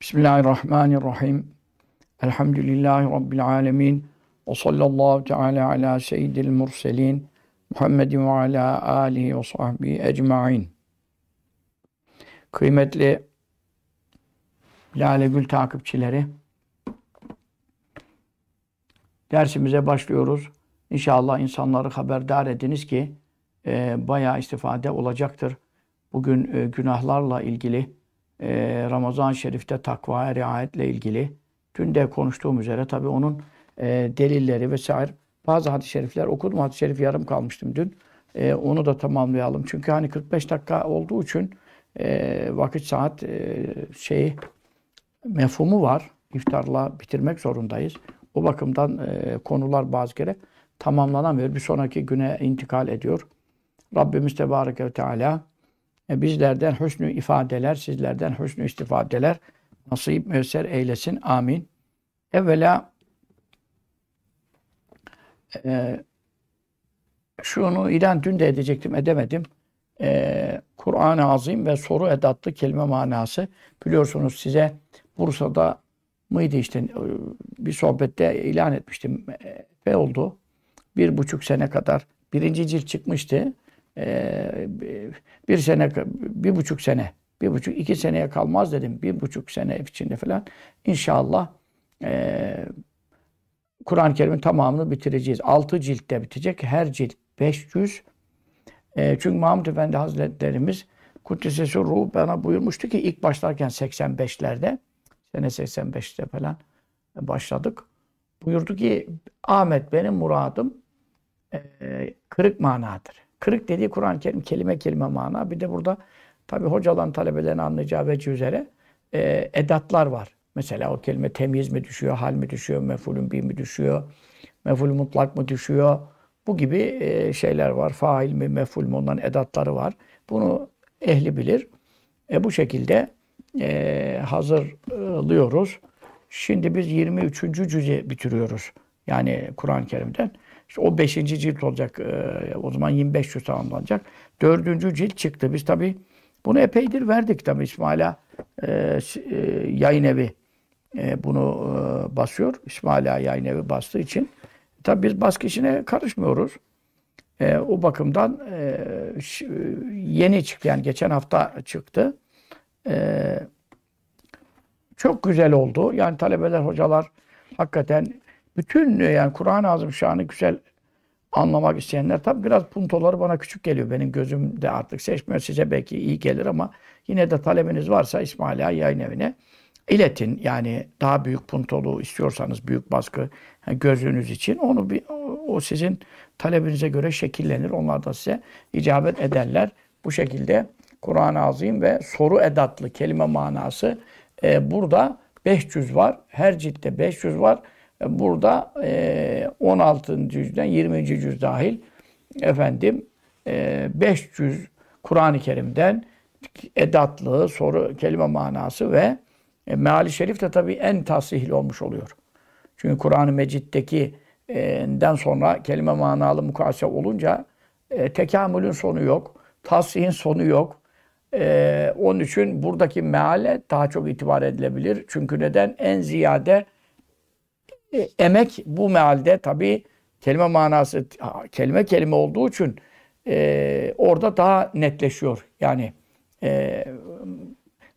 Bismillahirrahmanirrahim. Elhamdülillahi Rabbil alemin. Ve sallallahu teala ala seyyidil murselin. Muhammedin ve ala alihi ve sahbihi ecma'in. Kıymetli Lale Gül takipçileri, dersimize başlıyoruz. İnşallah insanları haberdar ediniz ki e, bayağı istifade olacaktır. Bugün e, günahlarla ilgili e, Ramazan-ı Şerif'te takvaya riayetle ilgili dün de konuştuğum üzere tabii onun e, delilleri vesaire bazı hadis-i şerifler okudum. Hadis-i şerif yarım kalmıştım dün. E, onu da tamamlayalım. Çünkü hani 45 dakika olduğu için e, vakit saat e, şeyi mefhumu var. İftarla bitirmek zorundayız. O bakımdan e, konular bazı kere tamamlanamıyor. Bir sonraki güne intikal ediyor. Rabbimiz Tebareke ve Teala e, bizlerden hüsnü ifadeler, sizlerden hüsnü istifadeler nasip müyesser eylesin. Amin. Evvela e, şunu ilan dün de edecektim, edemedim. E, Kur'an-ı Azim ve soru edatlı kelime manası. Biliyorsunuz size Bursa'da mıydı işte e, bir sohbette ilan etmiştim. Ve oldu. Bir buçuk sene kadar birinci cilt çıkmıştı. Ee, bir sene, bir buçuk sene, bir buçuk, iki seneye kalmaz dedim. Bir buçuk sene içinde falan. İnşallah e, Kur'an-ı Kerim'in tamamını bitireceğiz. Altı ciltte bitecek. Her cilt 500. E, çünkü Mahmud Efendi Hazretlerimiz Kuddisesi Ruh bana buyurmuştu ki ilk başlarken 85'lerde sene 85'te falan başladık. Buyurdu ki Ahmet benim muradım e, kırık manadır. Kırık dediği Kur'an-ı Kerim kelime kelime mana. Bir de burada tabi hocaların talebelerin anlayacağı veci üzere e, edatlar var. Mesela o kelime temiz mi düşüyor, hal mi düşüyor, mefulün bir mi düşüyor, meful mutlak mı düşüyor. Bu gibi e, şeyler var. Fail mi, meful mi onların edatları var. Bunu ehli bilir. E, bu şekilde e, hazırlıyoruz. Şimdi biz 23. cüze bitiriyoruz. Yani Kur'an-ı Kerim'den. İşte o 5. cilt olacak. E, o zaman 25 cüz tamamlanacak. 4. cilt çıktı. Biz tabi bunu epeydir verdik tabi İsmail'a e, e, yayın evi e, bunu e, basıyor. İsmail'a yayın evi bastığı için. Tabi biz baskı işine karışmıyoruz. E, o bakımdan e, yeni çıktı yani geçen hafta çıktı. E, çok güzel oldu. Yani talebeler, hocalar hakikaten bütün yani Kur'an-ı Azimüşşan'ı güzel anlamak isteyenler tabi biraz puntoları bana küçük geliyor. Benim gözümde artık seçmiyor. Size belki iyi gelir ama yine de talebiniz varsa İsmail Ağa yayın evine iletin. Yani daha büyük puntolu istiyorsanız büyük baskı yani gözünüz için onu bir o sizin talebinize göre şekillenir. Onlar da size icabet ederler. Bu şekilde Kur'an-ı Azim ve soru edatlı kelime manası e, burada 500 var. Her ciltte 500 var. Burada e, 16. cüzden 20. cüz dahil efendim e, 500 Kur'an-ı Kerim'den edatlı, soru, kelime manası ve e, meali şerif de tabii en tasihli olmuş oluyor. Çünkü Kur'an-ı Mecid'deki den sonra kelime manalı mukayese olunca e, tekamülün sonu yok. Tasihin sonu yok. E, onun için buradaki meale daha çok itibar edilebilir. Çünkü neden? En ziyade e, emek bu mealde tabi kelime manası kelime kelime olduğu için e, orada daha netleşiyor. Yani e,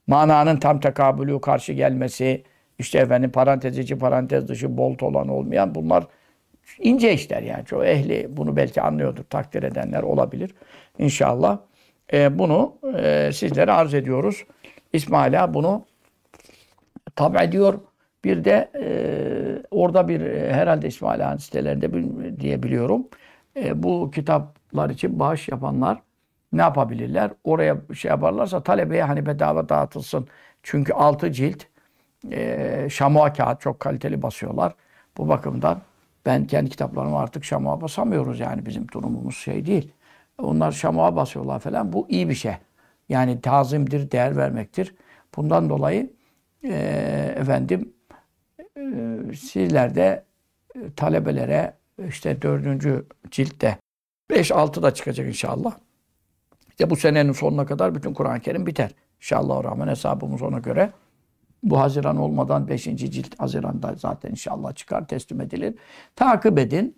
mananın tam tekabülü karşı gelmesi, işte efendim parantez içi parantez dışı bolt olan olmayan bunlar ince işler yani. Çoğu ehli bunu belki anlıyordur. Takdir edenler olabilir. İnşallah. E, bunu e, sizlere arz ediyoruz. İsmaila bunu tab ediyor. Bir de e, orada bir e, herhalde İsmail Han sitelerinde diye biliyorum. E, bu kitaplar için bağış yapanlar ne yapabilirler? Oraya şey yaparlarsa talebeye hani bedava dağıtılsın. Çünkü altı cilt e, şamua kağıt çok kaliteli basıyorlar. Bu bakımdan ben kendi kitaplarımı artık şamua basamıyoruz yani bizim durumumuz şey değil. Onlar şamua basıyorlar falan. Bu iyi bir şey. Yani tazimdir, değer vermektir. Bundan dolayı e, efendim ee, sizler de e, talebelere işte dördüncü ciltte 5-6 da çıkacak inşallah. İşte bu senenin sonuna kadar bütün Kur'an-ı Kerim biter. İnşallah rahman hesabımız ona göre Bu Haziran olmadan 5. cilt Haziran'da zaten inşallah çıkar, teslim edilir. Takip edin.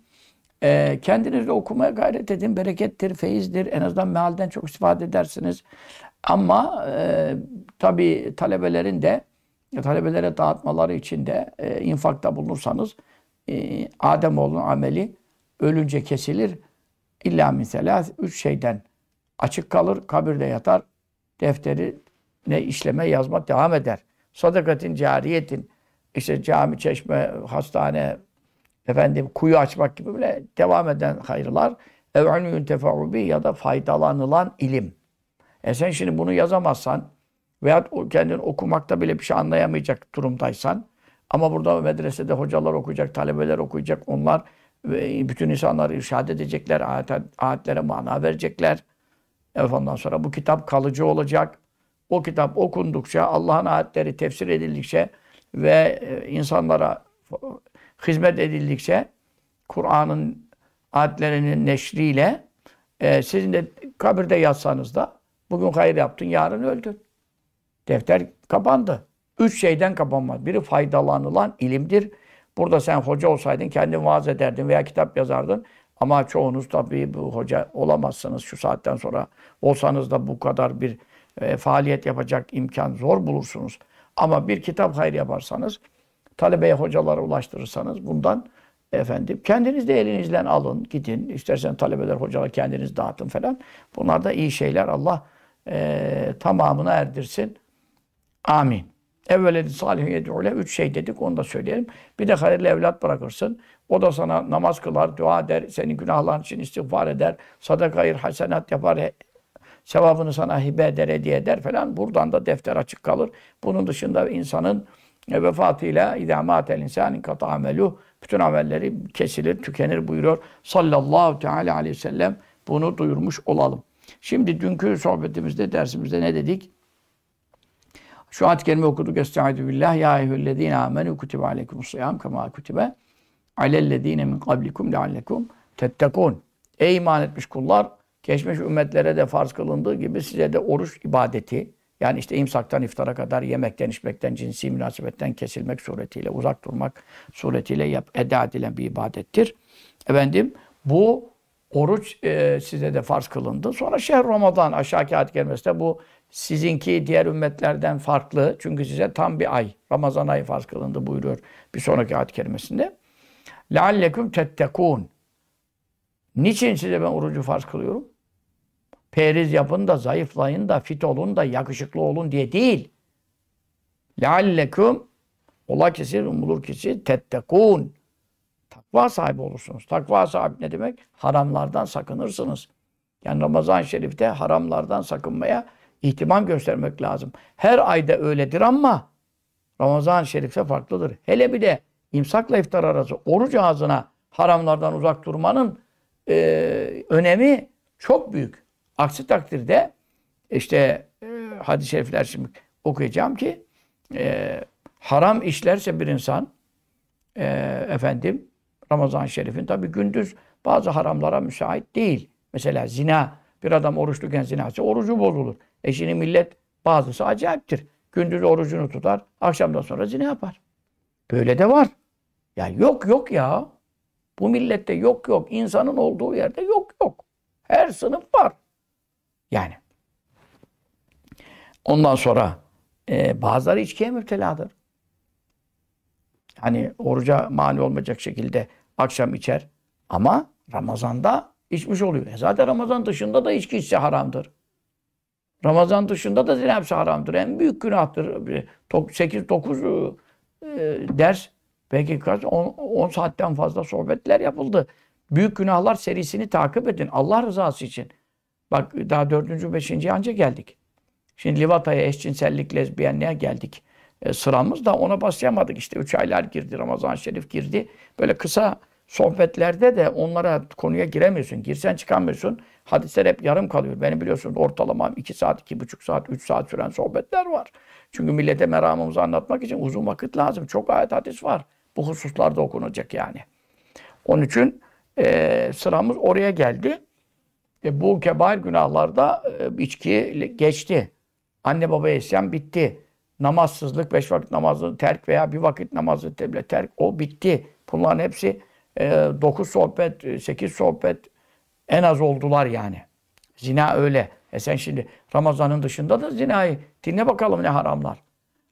E, kendiniz de okumaya gayret edin. Berekettir, feyizdir. En azından mealden çok istifade edersiniz. Ama e, tabii talebelerin de talebelere dağıtmaları için de e, infakta bulunursanız e, Ademoğlu'nun ameli ölünce kesilir. İlla mesela üç şeyden açık kalır, kabirde yatar, defteri ne işleme yazma devam eder. Sadakatin cariyetin işte cami, çeşme, hastane, efendim kuyu açmak gibi bile devam eden hayırlar ev ilmün ya da faydalanılan ilim. E sen şimdi bunu yazamazsan veya kendin okumakta bile bir şey anlayamayacak durumdaysan ama burada medresede hocalar okuyacak, talebeler okuyacak, onlar bütün insanları irşad edecekler, ayet, ayetlere mana verecekler. Ondan sonra bu kitap kalıcı olacak. O kitap okundukça, Allah'ın ayetleri tefsir edildikçe ve e, insanlara hizmet edildikçe Kur'an'ın ayetlerinin neşriyle e, sizin de kabirde yatsanız da bugün hayır yaptın, yarın öldün. Defter kapandı. Üç şeyden kapanmaz. Biri faydalanılan ilimdir. Burada sen hoca olsaydın kendin vaaz ederdin veya kitap yazardın. Ama çoğunuz tabii bu hoca olamazsınız şu saatten sonra. Olsanız da bu kadar bir e, faaliyet yapacak imkan zor bulursunuz. Ama bir kitap hayır yaparsanız, talebeye hocalara ulaştırırsanız bundan efendim kendiniz de elinizle alın, gidin. İstersen talebeler, hocalar kendiniz dağıtın falan. Bunlar da iyi şeyler. Allah e, tamamına erdirsin. Amin. Evveledi salih yedûle. Üç şey dedik onu da söyleyelim. Bir de hayırlı evlat bırakırsın. O da sana namaz kılar, dua eder, senin günahların için istiğfar eder, sadaka hayır, hasenat yapar, sevabını sana hibe eder, hediye eder falan. Buradan da defter açık kalır. Bunun dışında insanın e, vefatıyla idamat el insanin kata ameluh bütün amelleri kesilir, tükenir buyuruyor. Sallallahu teala aleyhi ve sellem bunu duyurmuş olalım. Şimdi dünkü sohbetimizde, dersimizde ne dedik? Şu ayet-i kerime okuduk. Estaizu billah. Ya eyyühellezine amenu kutibe aleykumus sıyam kema kutibe alellezine min kablikum leallekum tettekun. Ey iman etmiş kullar! Geçmiş ümmetlere de farz kılındığı gibi size de oruç ibadeti, yani işte imsaktan iftara kadar yemekten, içmekten, cinsi münasebetten kesilmek suretiyle, uzak durmak suretiyle yap, eda edilen bir ibadettir. Efendim bu oruç e, size de farz kılındı. Sonra şehr Ramazan aşağıki ayet gelmesinde bu sizinki diğer ümmetlerden farklı. Çünkü size tam bir ay, Ramazan ayı farz kılındı buyuruyor bir sonraki ayet kerimesinde. لَعَلَّكُمْ تَتَّقُونَ Niçin size ben orucu farz kılıyorum? Periz yapın da, zayıflayın da, fit olun da, yakışıklı olun diye değil. لَعَلَّكُمْ Ola ki siz, umulur ki siz, tettekûn. Takva sahibi olursunuz. Takva sahibi ne demek? Haramlardan sakınırsınız. Yani Ramazan-ı Şerif'te haramlardan sakınmaya ihtimam göstermek lazım. Her ayda öyledir ama Ramazan-ı Şerif'te farklıdır. Hele bir de imsakla iftar arası oruç ağzına haramlardan uzak durmanın e, önemi çok büyük. Aksi takdirde işte e, hadis-i şerifler şimdi okuyacağım ki e, haram işlerse bir insan e, efendim Ramazan-ı Şerif'in tabi gündüz bazı haramlara müsait değil. Mesela zina bir adam oruçluken zinası orucu bozulur. E şimdi millet bazısı acayiptir. Gündüz orucunu tutar, akşamdan sonra zina yapar. Böyle de var. Ya yok yok ya. Bu millette yok yok. İnsanın olduğu yerde yok yok. Her sınıf var. Yani. Ondan sonra e, bazıları içkiye müpteladır. Hani oruca mani olmayacak şekilde akşam içer. Ama Ramazan'da içmiş oluyor. E zaten Ramazan dışında da içki içse haramdır. Ramazan dışında da zina hepsi haramdır. En büyük günahtır. 8-9 e, ders belki kaç 10, 10 saatten fazla sohbetler yapıldı. Büyük günahlar serisini takip edin. Allah rızası için. Bak daha dördüncü, beşinci anca geldik. Şimdi Livata'ya, eşcinsellik, lezbiyenliğe geldik. E, sıramız da ona başlayamadık. İşte üç aylar girdi, Ramazan Şerif girdi. Böyle kısa sohbetlerde de onlara konuya giremiyorsun. Girsen çıkamıyorsun. Hadisler hep yarım kalıyor. Benim biliyorsunuz ortalama iki saat, iki buçuk saat, üç saat süren sohbetler var. Çünkü millete meramımızı anlatmak için uzun vakit lazım. Çok ayet hadis var. Bu hususlarda okunacak yani. Onun için e, sıramız oraya geldi. E, bu kebair günahlarda e, içki geçti. Anne babaya isyan bitti. namazsızlık, beş vakit namazı terk veya bir vakit namazı teble terk o bitti. Bunların hepsi e, dokuz sohbet, e, sekiz sohbet en az oldular yani. Zina öyle. E sen şimdi Ramazan'ın dışında da zinayı dinle bakalım ne haramlar.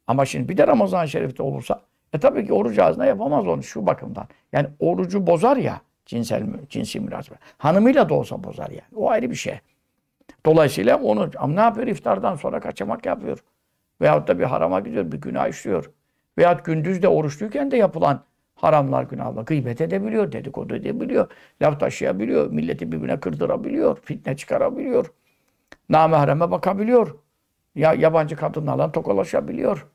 Ama şimdi bir de Ramazan-ı Şerif'te olursa e tabii ki oruç ağzına yapamaz onu şu bakımdan. Yani orucu bozar ya cinsel cinsi münasebet. Hanımıyla da olsa bozar yani. O ayrı bir şey. Dolayısıyla onu ama ne yapıyor? iftardan sonra kaçamak yapıyor. Veyahut da bir harama gidiyor, bir günah işliyor. Veyahut gündüz de oruçluyken de yapılan haramlar, günahlar. Gıybet edebiliyor, dedikodu edebiliyor, laf taşıyabiliyor, milleti birbirine kırdırabiliyor, fitne çıkarabiliyor. Namahreme bakabiliyor. Ya yabancı kadınlarla tokalaşabiliyor.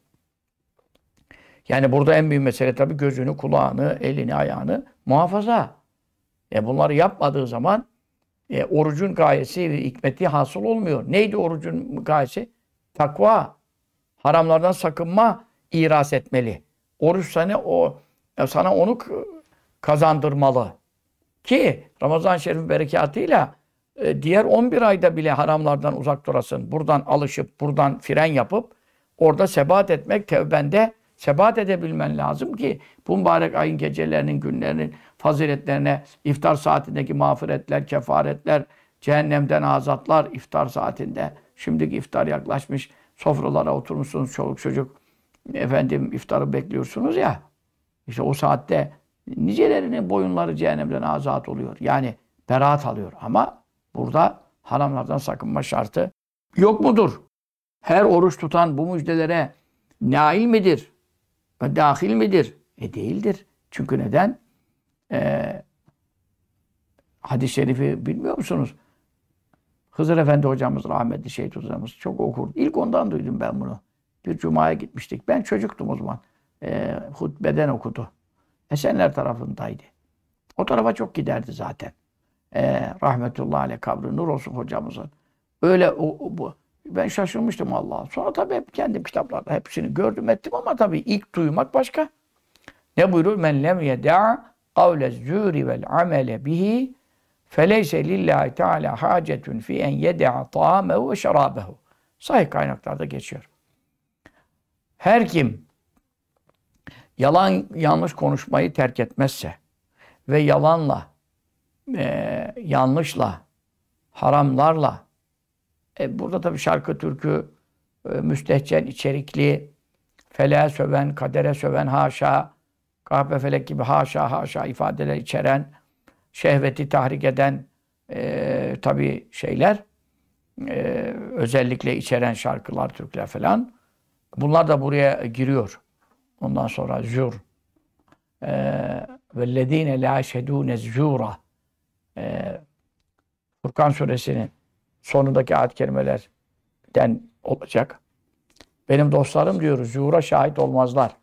Yani burada en büyük mesele tabii gözünü, kulağını, elini, ayağını muhafaza. E bunları yapmadığı zaman e, orucun gayesi ve hikmeti hasıl olmuyor. Neydi orucun gayesi? Takva. Haramlardan sakınma iras etmeli. Oruç sana o sana onu kazandırmalı. Ki Ramazan-ı Şerif'in berekatıyla e, diğer 11 ayda bile haramlardan uzak durasın. Buradan alışıp, buradan fren yapıp orada sebat etmek tevbende sebat edebilmen lazım ki bu mübarek ayın gecelerinin, günlerinin faziletlerine, iftar saatindeki mağfiretler, kefaretler, cehennemden azatlar iftar saatinde. Şimdiki iftar yaklaşmış. Sofralara oturmuşsunuz çoluk çocuk. Efendim iftarı bekliyorsunuz ya. İşte o saatte nicelerinin boyunları cehennemden azat oluyor. Yani beraat alıyor. Ama burada haramlardan sakınma şartı yok mudur? Her oruç tutan bu müjdelere nail midir? Dahil midir? E değildir. Çünkü neden? Ee, hadis-i şerifi bilmiyor musunuz? Hızır Efendi hocamız, rahmetli şehit hocamız çok okur. İlk ondan duydum ben bunu. Bir cumaya gitmiştik. Ben çocuktum o zaman. Ee, hutbeden okudu. Esenler tarafındaydı. O tarafa çok giderdi zaten. Ee, rahmetullahi aleyh kabri nur olsun hocamızın. Öyle o, o, bu. Ben şaşırmıştım Allah. Sonra tabii hep kendim kitaplarda hepsini gördüm ettim ama tabii ilk duymak başka. Ne buyuruyor? Men lem yeda kavle zûri vel amele bihi feleyse lillahi teala hacetun fi en yede'a ta'amehu ve şerabehu. Sahih kaynaklarda geçiyor. Her kim yalan yanlış konuşmayı terk etmezse ve yalanla, e, yanlışla, haramlarla, e, burada tabii şarkı türkü, e, müstehcen içerikli, feleğe söven, kadere söven haşa, kahpe felek gibi haşa haşa ifadeler içeren, şehveti tahrik eden e, tabii şeyler, e, özellikle içeren şarkılar, türküler falan. Bunlar da buraya giriyor. Ondan sonra zür. وَالَّذ۪ينَ لَا شَدُونَ الزُّورَ Furkan suresinin sonundaki ayet kelimelerden olacak. Benim dostlarım diyoruz, zuhura şahit olmazlar.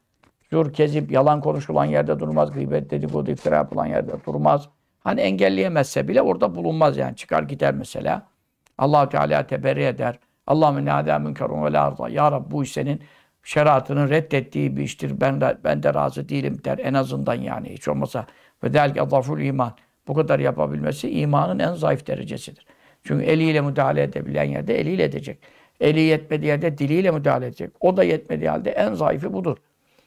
Zuhur, kezip, yalan konuşulan yerde durmaz, gıybet, dedikodu, iftira yapılan yerde durmaz. Hani engelleyemezse bile orada bulunmaz yani. Çıkar gider mesela. allah Teala teberri eder. Allahümme nâdâ münkerun ve lâ Ya Rabbi bu iş senin şeriatının reddettiği bir iştir. Ben de, ben de razı değilim der. En azından yani hiç olmasa. Ve delke zaful iman. Bu kadar yapabilmesi imanın en zayıf derecesidir. Çünkü eliyle müdahale edebilen yerde eliyle edecek. Eli yetmediği yerde diliyle müdahale edecek. O da yetmediği halde en zayıfı budur.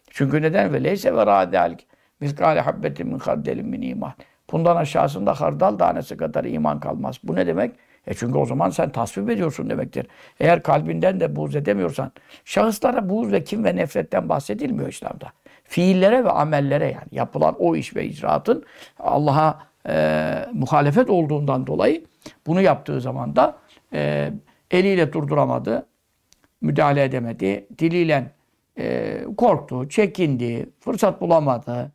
Çünkü neden? Ve leyse ve râdâlik miskâle habbetin min kardelin min iman. Bundan aşağısında hardal tanesi kadar iman kalmaz. Bu ne demek? E çünkü o zaman sen tasvip ediyorsun demektir. Eğer kalbinden de buğz edemiyorsan, şahıslara buğz ve kim ve nefretten bahsedilmiyor İslam'da. Fiillere ve amellere yani yapılan o iş ve icraatın Allah'a e, muhalefet olduğundan dolayı bunu yaptığı zaman da e, eliyle durduramadı, müdahale edemedi, diliyle e, korktu, çekindi, fırsat bulamadı.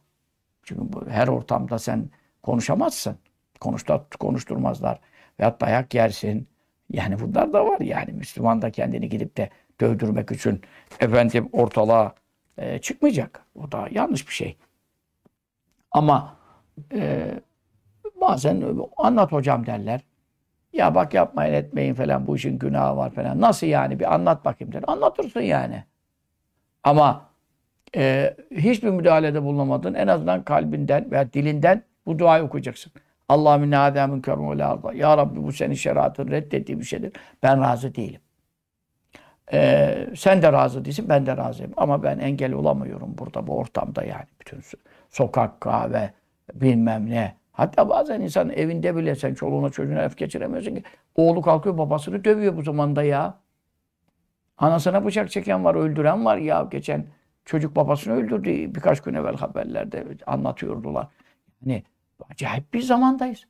Çünkü her ortamda sen konuşamazsın. Konuşta, konuşturmazlar. Veyahut dayak yersin. Yani bunlar da var yani. Müslüman da kendini gidip de dövdürmek için efendim ortalığa e, çıkmayacak. O da yanlış bir şey. Ama e, bazen anlat hocam derler. Ya bak yapmayın etmeyin falan bu işin günahı var falan. Nasıl yani bir anlat bakayım der. Anlatırsın yani. Ama e, hiçbir müdahalede bulunamadın. En azından kalbinden veya dilinden bu duayı okuyacaksın. Allah min hâdâ münkerun ve Ya Rabbi bu senin şeriatın reddettiği bir şeydir. Ben razı değilim. Ee, sen de razı değilsin, ben de razıyım. Ama ben engel olamıyorum burada, bu ortamda yani. Bütün sokak, kahve, bilmem ne. Hatta bazen insan evinde bile sen çoluğuna çocuğuna öf geçiremiyorsun ki. Oğlu kalkıyor babasını dövüyor bu zamanda ya. Anasına bıçak çeken var, öldüren var ya. Geçen çocuk babasını öldürdü. Birkaç gün evvel haberlerde anlatıyordular. Yani acayip bir zamandayız.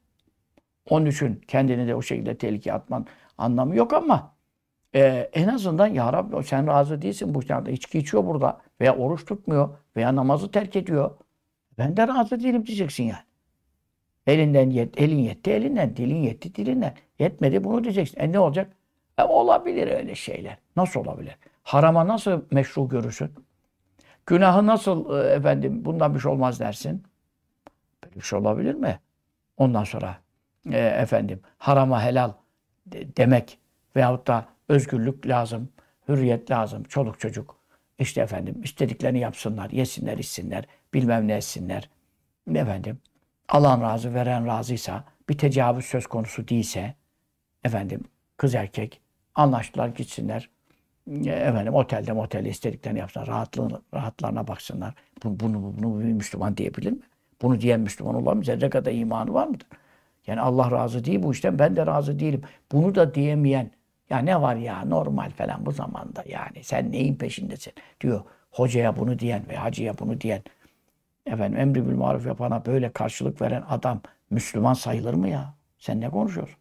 Onun için kendini de o şekilde tehlikeye atman anlamı yok ama e, en azından ya Rabbi sen razı değilsin bu şartta. içki içiyor burada veya oruç tutmuyor veya namazı terk ediyor. Ben de razı değilim diyeceksin yani. Elinden yet, elin yetti elinden, dilin yetti dilinden. Yetmedi bunu diyeceksin. E ne olacak? E olabilir öyle şeyler. Nasıl olabilir? Harama nasıl meşru görürsün? Günahı nasıl e, efendim bundan bir şey olmaz dersin? Şey olabilir mi? Ondan sonra e, efendim harama helal de, demek veyahut da özgürlük lazım, hürriyet lazım, çoluk çocuk. İşte efendim istediklerini yapsınlar, yesinler, içsinler, bilmem ne etsinler. Efendim alan razı, veren razıysa, bir tecavüz söz konusu değilse, efendim kız erkek anlaştılar gitsinler. E, efendim otelde motelde istediklerini yapsınlar. Rahatlığını, rahatlarına baksınlar. Bunu, bunu, bunu bir Müslüman diyebilir mi? Bunu diyen Müslüman olamaz. Zerre kadar imanı var mıdır? Yani Allah razı değil bu işten ben de razı değilim. Bunu da diyemeyen ya ne var ya normal falan bu zamanda yani sen neyin peşindesin diyor. Hocaya bunu diyen ve hacıya bunu diyen efendim emri bil maruf yapana böyle karşılık veren adam Müslüman sayılır mı ya? Sen ne konuşuyorsun?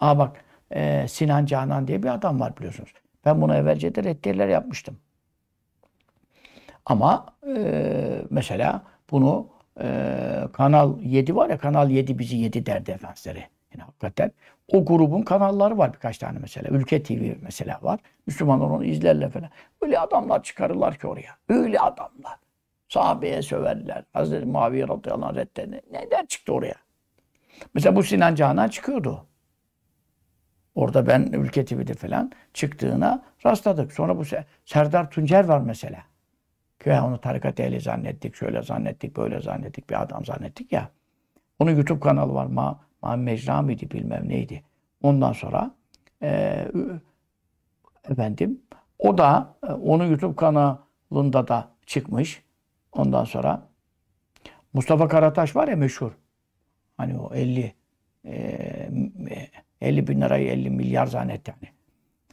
Aa bak e, Sinan Canan diye bir adam var biliyorsunuz. Ben buna evvelce de reddiyeler yapmıştım. Ama e, mesela bunu e, Kanal 7 var ya Kanal 7 bizi yedi derdi efendisleri. Yani hakikaten o grubun kanalları var birkaç tane mesela. Ülke TV mesela var. Müslümanlar onu izlerler falan. Öyle adamlar çıkarırlar ki oraya. Öyle adamlar. Sahabeye söverler. Hazreti Muaviye radıyallahu anh reddene. Neden çıktı oraya? Mesela bu Sinan Canan çıkıyordu. Orada ben Ülke TV'de falan çıktığına rastladık. Sonra bu Serdar Tuncer var mesela. Ki onu tarikat ehli zannettik, şöyle zannettik, böyle zannettik, bir adam zannettik ya. Onun YouTube kanalı var. Ma, Ma Mecra mıydı bilmem neydi. Ondan sonra e, efendim o da e, onun YouTube kanalında da çıkmış. Ondan sonra Mustafa Karataş var ya meşhur. Hani o 50 e, 50 bin lirayı 50 milyar zannetti yani.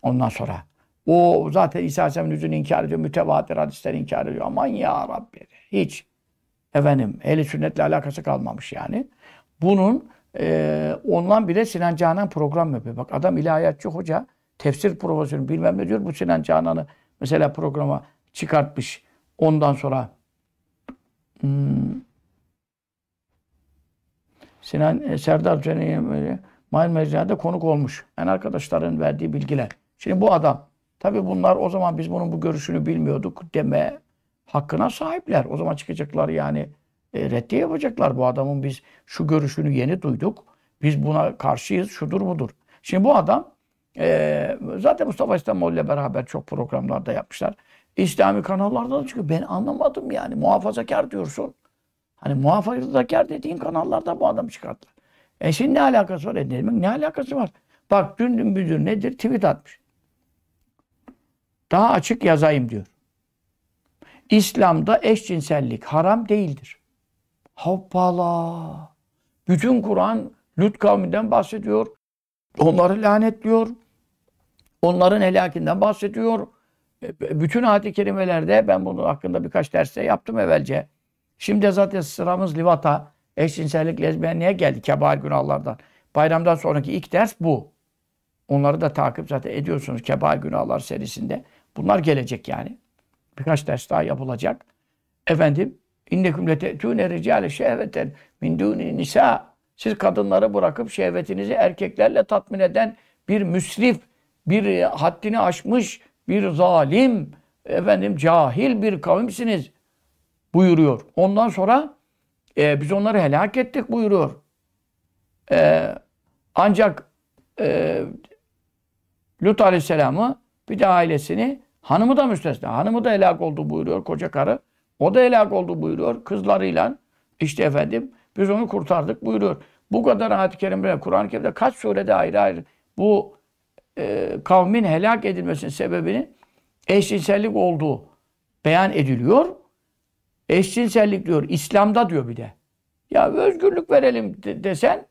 Ondan sonra o zaten İsa Aleyhisselam'ın yüzünü inkar ediyor. Mütevatir hadisleri inkar ediyor. Aman ya Rabbi. Hiç. Efendim ehli sünnetle alakası kalmamış yani. Bunun e, ondan bile Sinan Canan program yapıyor. Bak adam ilahiyatçı hoca. Tefsir profesörü bilmem ne diyor. Bu Sinan Canan'ı mesela programa çıkartmış. Ondan sonra hmm, Sinan e, Serdar Hüseyin'e Mahir Mecra'da konuk olmuş. Yani arkadaşların verdiği bilgiler. Şimdi bu adam Tabii bunlar o zaman biz bunun bu görüşünü bilmiyorduk deme hakkına sahipler. O zaman çıkacaklar yani e, reddiye yapacaklar. Bu adamın biz şu görüşünü yeni duyduk. Biz buna karşıyız. Şudur budur. Şimdi bu adam e, zaten Mustafa İslamoğlu ile beraber çok programlarda yapmışlar. İslami kanallarda da çıkıyor. Ben anlamadım yani. Muhafazakar diyorsun. Hani muhafazakar dediğin kanallarda bu adam çıkarttılar. E şimdi ne alakası var? E ne alakası var? Bak dün müdür nedir? Tweet atmış. Daha açık yazayım diyor. İslam'da eşcinsellik haram değildir. Hoppala. Bütün Kur'an Lut kavminden bahsediyor. Onları lanetliyor. Onların helakinden bahsediyor. E, bütün ayet-i kerimelerde ben bunun hakkında birkaç derste yaptım evvelce. Şimdi zaten sıramız livata, eşcinsellik, lezbiyenliğe geldi kebair günahlardan. Bayramdan sonraki ilk ders bu. Onları da takip zaten ediyorsunuz kebair günahlar serisinde. Bunlar gelecek yani. Birkaç ders daha yapılacak. Efendim, innekum lete'tûne ricâle şehveten min dûni nisa. Siz kadınları bırakıp şehvetinizi erkeklerle tatmin eden bir müsrif, bir haddini aşmış, bir zalim, efendim cahil bir kavimsiniz buyuruyor. Ondan sonra e, biz onları helak ettik buyuruyor. E, ancak e, Lut Aleyhisselam'ı bir de ailesini hanımı da müstesna. Hanımı da helak oldu buyuruyor koca karı. O da helak oldu buyuruyor kızlarıyla. İşte efendim biz onu kurtardık buyuruyor. Bu kadar ayet-i kerimde Kur'an-ı Kerim'de kaç surede ayrı ayrı bu e, kavmin helak edilmesinin sebebini eşcinsellik olduğu beyan ediliyor. Eşcinsellik diyor, İslam'da diyor bir de. Ya özgürlük verelim de, desen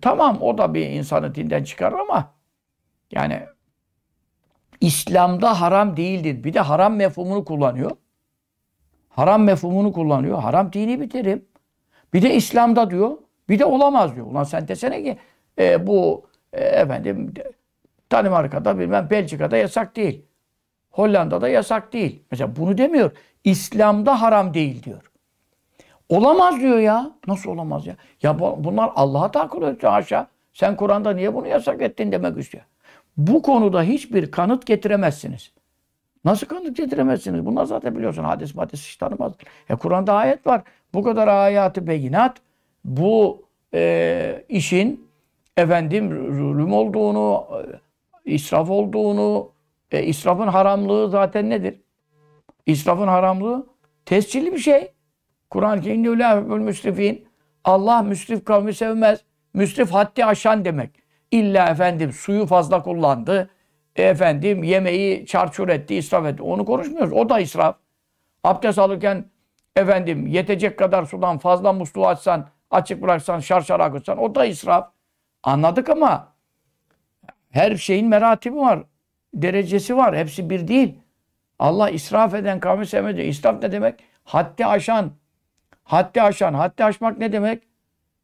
tamam o da bir insanı dinden çıkarır ama yani İslam'da haram değildir. Bir de haram mefhumunu kullanıyor. Haram mefhumunu kullanıyor. Haram dini bir. Bir de İslam'da diyor. Bir de olamaz diyor. Ulan sen desene ki e, bu e, efendim Danimarka'da bilmem Belçika'da yasak değil. Hollanda'da yasak değil. Mesela bunu demiyor. İslam'da haram değil diyor. Olamaz diyor ya. Nasıl olamaz ya? Ya bunlar Allah'a tahakkül ediyor aşağı. Sen Kur'an'da niye bunu yasak ettin demek istiyor. Bu konuda hiçbir kanıt getiremezsiniz. Nasıl kanıt getiremezsiniz? Bunlar zaten biliyorsun hadis madis hiç tanımaz. E Kur'an'da ayet var. Bu kadar ayatı beyinat bu e, işin efendim zulüm olduğunu, e, israf olduğunu, e, israfın haramlığı zaten nedir? İsrafın haramlığı tescilli bir şey. Kur'an-ı Kerim'de müsrifin. Allah müsrif kavmi sevmez. Müsrif haddi aşan demek. İlla efendim suyu fazla kullandı. Efendim yemeği çarçur etti, israf etti. Onu konuşmuyoruz. O da israf. Abdest alırken efendim yetecek kadar sudan fazla musluğu açsan, açık bıraksan, şarşar akıtsan o da israf. Anladık ama her şeyin meratibi var. Derecesi var. Hepsi bir değil. Allah israf eden kavmi sevmedi. İsraf ne demek? Haddi aşan. Haddi aşan. Haddi aşmak ne demek?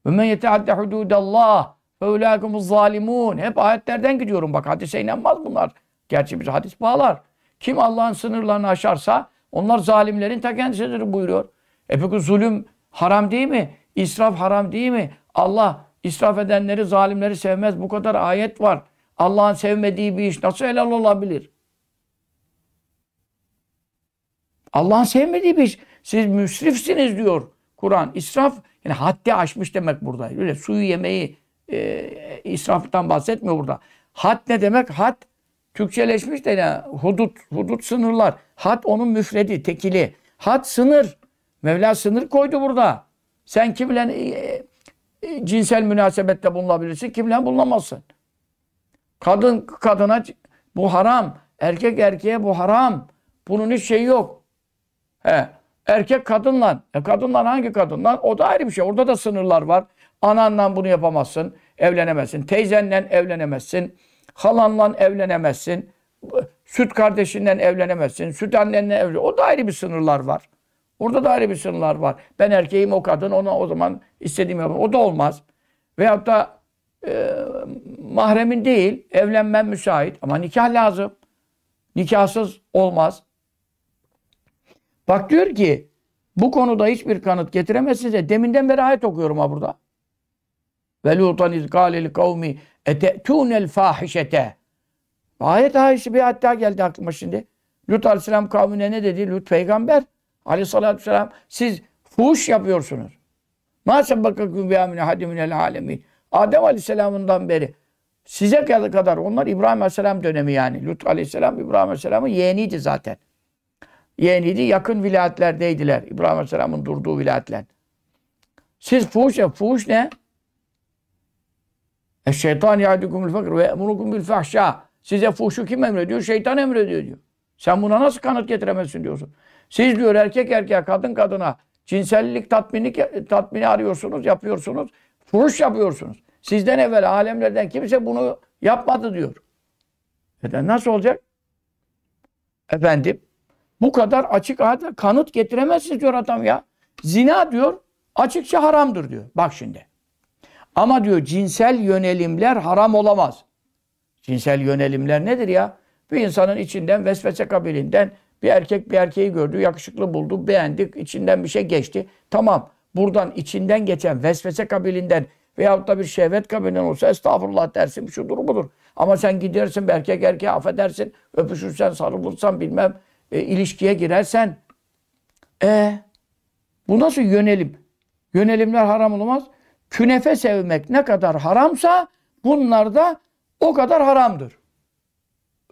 Ve men yetehadde hududallah ve ulâkumuz zalimun. Hep ayetlerden gidiyorum bak. Hadise inanmaz bunlar. Gerçi biz hadis bağlar. Kim Allah'ın sınırlarını aşarsa onlar zalimlerin ta kendisidir buyuruyor. E peki zulüm haram değil mi? İsraf haram değil mi? Allah israf edenleri, zalimleri sevmez. Bu kadar ayet var. Allah'ın sevmediği bir iş nasıl helal olabilir? Allah'ın sevmediği bir iş. Siz müsrifsiniz diyor Kur'an. İsraf yani haddi aşmış demek burada. Öyle suyu yemeyi e, israftan bahsetmiyor burada. Had ne demek? Had Türkçeleşmiş de yani hudut, hudut sınırlar. Had onun müfredi, tekili. Had sınır. Mevla sınır koydu burada. Sen kimle e, e, cinsel münasebette bulunabilirsin, kimle bulunamazsın. Kadın kadına bu haram. Erkek erkeğe bu haram. Bunun hiç şeyi yok. He. Erkek kadınla. E kadınla hangi kadınla? O da ayrı bir şey. Orada da sınırlar var. Ananla bunu yapamazsın. Evlenemezsin. Teyzenle evlenemezsin. Halanla evlenemezsin. Süt kardeşinden evlenemezsin. Süt annenle evlen. O da ayrı bir sınırlar var. Orada da ayrı bir sınırlar var. Ben erkeğim o kadın ona o zaman istediğim yapayım. O da olmaz. Veyahut da e, mahremin değil. Evlenmem müsait. Ama nikah lazım. Nikahsız olmaz. Bak diyor ki bu konuda hiçbir kanıt getiremezsiniz. De. Deminden beri ayet okuyorum ha burada. Ve lutan iz kâleli kavmi ete'tûnel fâhişete. Ayet ayeti bir hatta geldi aklıma şimdi. Lut aleyhisselam kavmine ne dedi? Lut peygamber aleyhissalatü vesselam siz fuhuş yapıyorsunuz. Ma sebbakakum bi amine hadi minel alemin. Adem aleyhisselamından beri size kadar onlar İbrahim aleyhisselam dönemi yani. Lut aleyhisselam İbrahim aleyhisselamın yeğeniydi zaten. Yeğeniydi yakın vilayetlerdeydiler. İbrahim aleyhisselamın durduğu vilayetler. Siz fuhuş yap. Fuhuş ne? Şeytan yadikumul fakr ve emurukum bil fahşa. Size fuhşu kim emrediyor? Şeytan emrediyor diyor. Sen buna nasıl kanıt getiremezsin diyorsun. Siz diyor erkek erkeğe, kadın kadına cinsellik tatmini, tatmini arıyorsunuz, yapıyorsunuz. Fuhuş yapıyorsunuz. Sizden evvel alemlerden kimse bunu yapmadı diyor. Neden? Nasıl olacak? Efendim, bu kadar açık kanıt getiremezsiniz diyor adam ya. Zina diyor, açıkça haramdır diyor. Bak şimdi. Ama diyor cinsel yönelimler haram olamaz. Cinsel yönelimler nedir ya? Bir insanın içinden vesvese kabilinden bir erkek bir erkeği gördü, yakışıklı buldu, beğendi, içinden bir şey geçti. Tamam, buradan içinden geçen vesvese kabilinden veyahut da bir şehvet kabilinden olsa estağfurullah dersin, şudur budur. Ama sen gidersin bir erkek erkeğe affedersin, öpüşürsen, sarılırsan bilmem, e, ilişkiye girersen. E bu nasıl yönelim? Yönelimler haram olmaz künefe sevmek ne kadar haramsa bunlar da o kadar haramdır.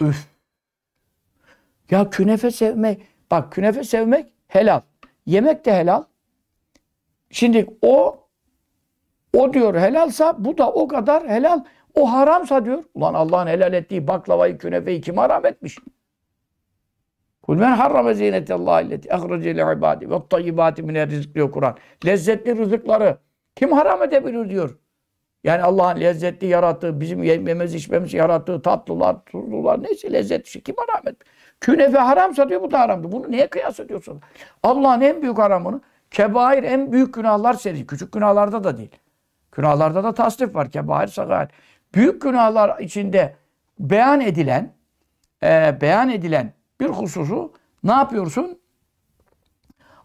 Üf. Ya künefe sevmek, bak künefe sevmek helal. Yemek de helal. Şimdi o o diyor helalsa bu da o kadar helal. O haramsa diyor. Ulan Allah'ın helal ettiği baklavayı, künefeyi kim haram etmiş? Kul men harrame zinetallahi illeti ahrece li ve tayyibati mine rizk diyor Kur'an. Lezzetli rızıkları kim haram edebilir diyor. Yani Allah'ın lezzetli yarattığı, bizim yememiz içmemiz yarattığı tatlılar, tuzlular neyse lezzetli şey kim haram et? Künefe haramsa diyor bu da haramdır. Bunu neye kıyas ediyorsun? Allah'ın en büyük haramını kebair en büyük günahlar serisi. Küçük günahlarda da değil. Günahlarda da tasnif var. Kebair, sagair. Büyük günahlar içinde beyan edilen e, beyan edilen bir hususu ne yapıyorsun?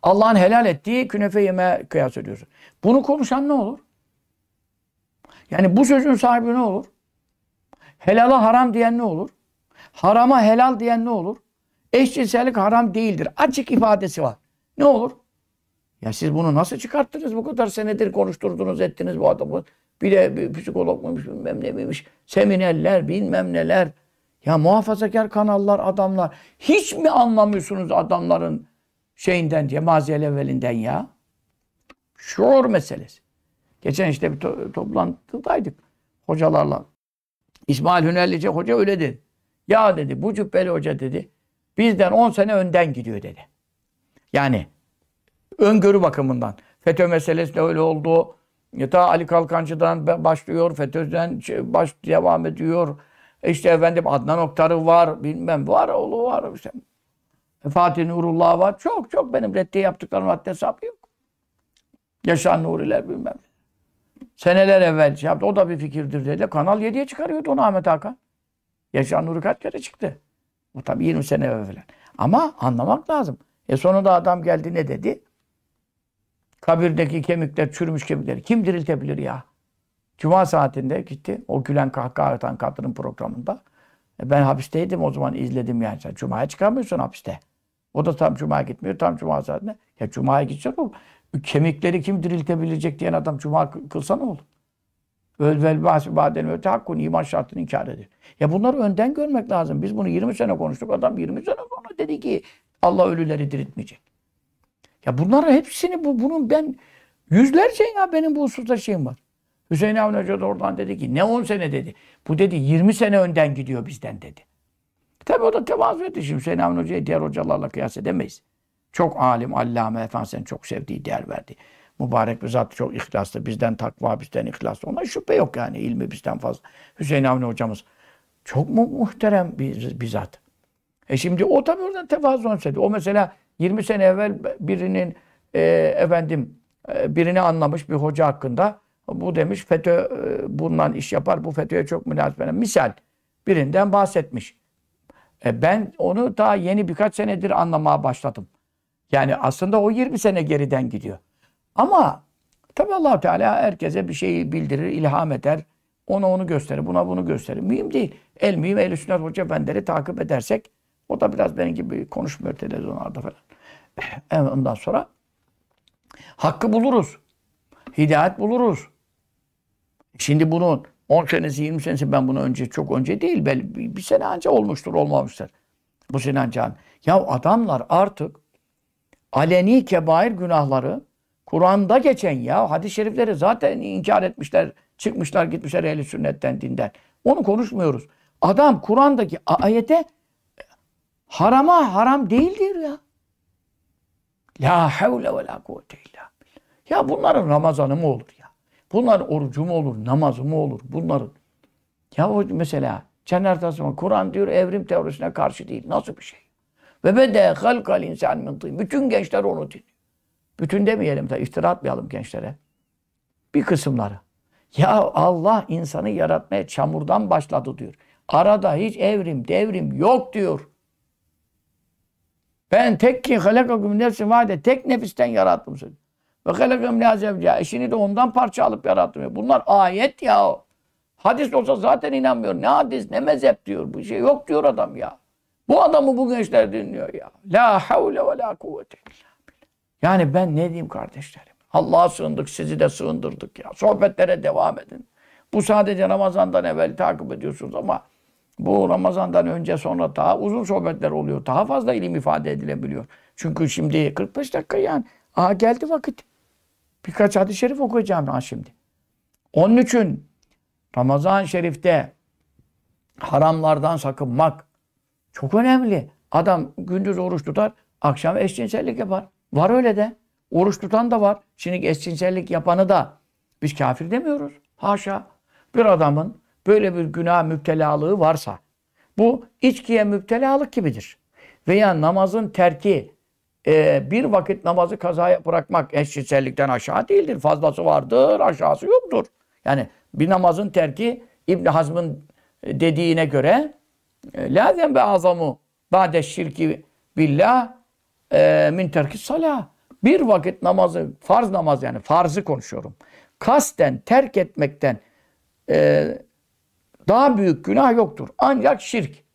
Allah'ın helal ettiği künefe yeme kıyas ediyorsun. Bunu konuşan ne olur? Yani bu sözün sahibi ne olur? Helala haram diyen ne olur? Harama helal diyen ne olur? Eşcinsellik haram değildir. Açık ifadesi var. Ne olur? Ya siz bunu nasıl çıkarttınız? Bu kadar senedir konuşturdunuz, ettiniz bu adamı. Bir de bir psikolog muymuş, bilmem ne miymiş. Seminerler, bilmem neler. Ya muhafazakar kanallar, adamlar. Hiç mi anlamıyorsunuz adamların şeyinden diye, maziyel evvelinden ya? Şuur meselesi. Geçen işte bir to toplantıdaydık hocalarla. İsmail Hünerlice hoca öyle dedi. Ya dedi bu cübbeli hoca dedi bizden 10 sene önden gidiyor dedi. Yani öngörü bakımından. FETÖ meselesi de öyle oldu. Ta Ali Kalkancı'dan başlıyor, FETÖ'den baş devam ediyor. İşte efendim Adnan Oktar'ı var, bilmem var, oğlu var. işte. Fatih Nurullah var. Çok çok benim reddiye yaptıklarım haddi hesabı yok. Yaşar Nuriler bilmem. Seneler evvel şey yaptı. O da bir fikirdir dedi. Kanal 7'ye çıkarıyordu onu Ahmet Hakan. Yaşar Nuri kaç kere çıktı. O tabii 20 sene evvel. Ama anlamak lazım. E sonunda adam geldi ne dedi? Kabirdeki kemikler, çürümüş kemikleri kim diriltebilir ya? Cuma saatinde gitti. O gülen kahkaha atan kadının programında. E ben hapisteydim o zaman izledim yani. Sen Cuma'ya çıkamıyorsun hapiste. O da tam Cuma'ya gitmiyor. Tam Cuma saatinde. Ya Cuma'ya gidecek o. Kemikleri kim diriltebilecek diyen adam Cuma kılsa ne olur? Öl vel bâden öte hakkun iman şartını inkar edir. Ya bunları önden görmek lazım. Biz bunu 20 sene konuştuk. Adam 20 sene sonra dedi ki Allah ölüleri diriltmeyecek. Ya bunların hepsini bu bunun ben yüzlerce ya benim bu hususta şeyim var. Hüseyin Avni Hoca da oradan dedi ki ne 10 sene dedi. Bu dedi 20 sene önden gidiyor bizden dedi. Tabi o da tevazu etti. Şimdi Hüseyin Avni Hoca'yı diğer hocalarla kıyas edemeyiz. Çok alim, allame, efendimizin çok sevdiği, değer verdi. Mübarek bir zat çok ihlaslı. Bizden takva, bizden ihlaslı. Ona şüphe yok yani. ilmi bizden fazla. Hüseyin Avni hocamız çok mu muhterem bir, bir zat. E şimdi o tabi oradan tevazu söyledi. O mesela 20 sene evvel birinin e, efendim e, birini anlamış bir hoca hakkında bu demiş FETÖ e, bundan iş yapar. Bu FETÖ'ye çok münasebet. Misal birinden bahsetmiş. E, ben onu daha yeni birkaç senedir anlamaya başladım. Yani aslında o 20 sene geriden gidiyor. Ama tabi allah Teala herkese bir şeyi bildirir, ilham eder. Ona onu gösterir, buna bunu gösterir. Mühim değil. El mühim, el sünnet hoca efendileri takip edersek o da biraz benim gibi konuşmuyor televizyonlarda falan. Ondan sonra hakkı buluruz. Hidayet buluruz. Şimdi bunun 10 senesi, 20 senesi ben bunu önce çok önce değil. Belki bir sene önce olmuştur, olmamıştır. Bu sene önce. Ya adamlar artık aleni kebair günahları Kur'an'da geçen ya hadis-i şerifleri zaten inkar etmişler, çıkmışlar gitmişler ehli sünnetten dinden. Onu konuşmuyoruz. Adam Kur'an'daki ayete harama haram değildir ya. La havle ve la kuvvete illa Ya bunların Ramazanı mı olur ya? Bunların orucu mu olur, namazı mı olur? Bunların. Ya o mesela Cennet Kur'an diyor evrim teorisine karşı değil. Nasıl bir şey? Ve bede halkal insan min Bütün gençler onu dinliyor. Bütün demeyelim de iftira atmayalım gençlere. Bir kısımları. Ya Allah insanı yaratmaya çamurdan başladı diyor. Arada hiç evrim, devrim yok diyor. Ben tek ki halakakum nefsin vade tek nefisten yarattım seni. Ve halakam la zevca. Eşini de ondan parça alıp yarattım. Bunlar ayet ya. Hadis olsa zaten inanmıyor. Ne hadis ne mezhep diyor. Bu şey yok diyor adam ya. Bu adamı bu gençler dinliyor ya. La havle ve la kuvvete Yani ben ne diyeyim kardeşlerim? Allah'a sığındık, sizi de sığındırdık ya. Sohbetlere devam edin. Bu sadece Ramazan'dan evvel takip ediyorsunuz ama bu Ramazan'dan önce sonra daha uzun sohbetler oluyor. Daha fazla ilim ifade edilebiliyor. Çünkü şimdi 45 dakika yani. Aha geldi vakit. Birkaç hadis-i şerif okuyacağım ha şimdi. Onun için Ramazan-ı Şerif'te haramlardan sakınmak çok önemli. Adam gündüz oruç tutar, akşam eşcinsellik yapar. Var öyle de. Oruç tutan da var. Şimdi eşcinsellik yapanı da biz kafir demiyoruz. Haşa. Bir adamın böyle bir günah müptelalığı varsa bu içkiye müptelalık gibidir. Veya namazın terki e, bir vakit namazı kazaya bırakmak eşcinsellikten aşağı değildir. Fazlası vardır, aşağısı yoktur. Yani bir namazın terki İbn Hazm'ın dediğine göre e, la zembe azamu ba'de şirki billah e, min terki salah. Bir vakit namazı, farz namaz yani farzı konuşuyorum. Kasten terk etmekten e, daha büyük günah yoktur. Ancak şirk.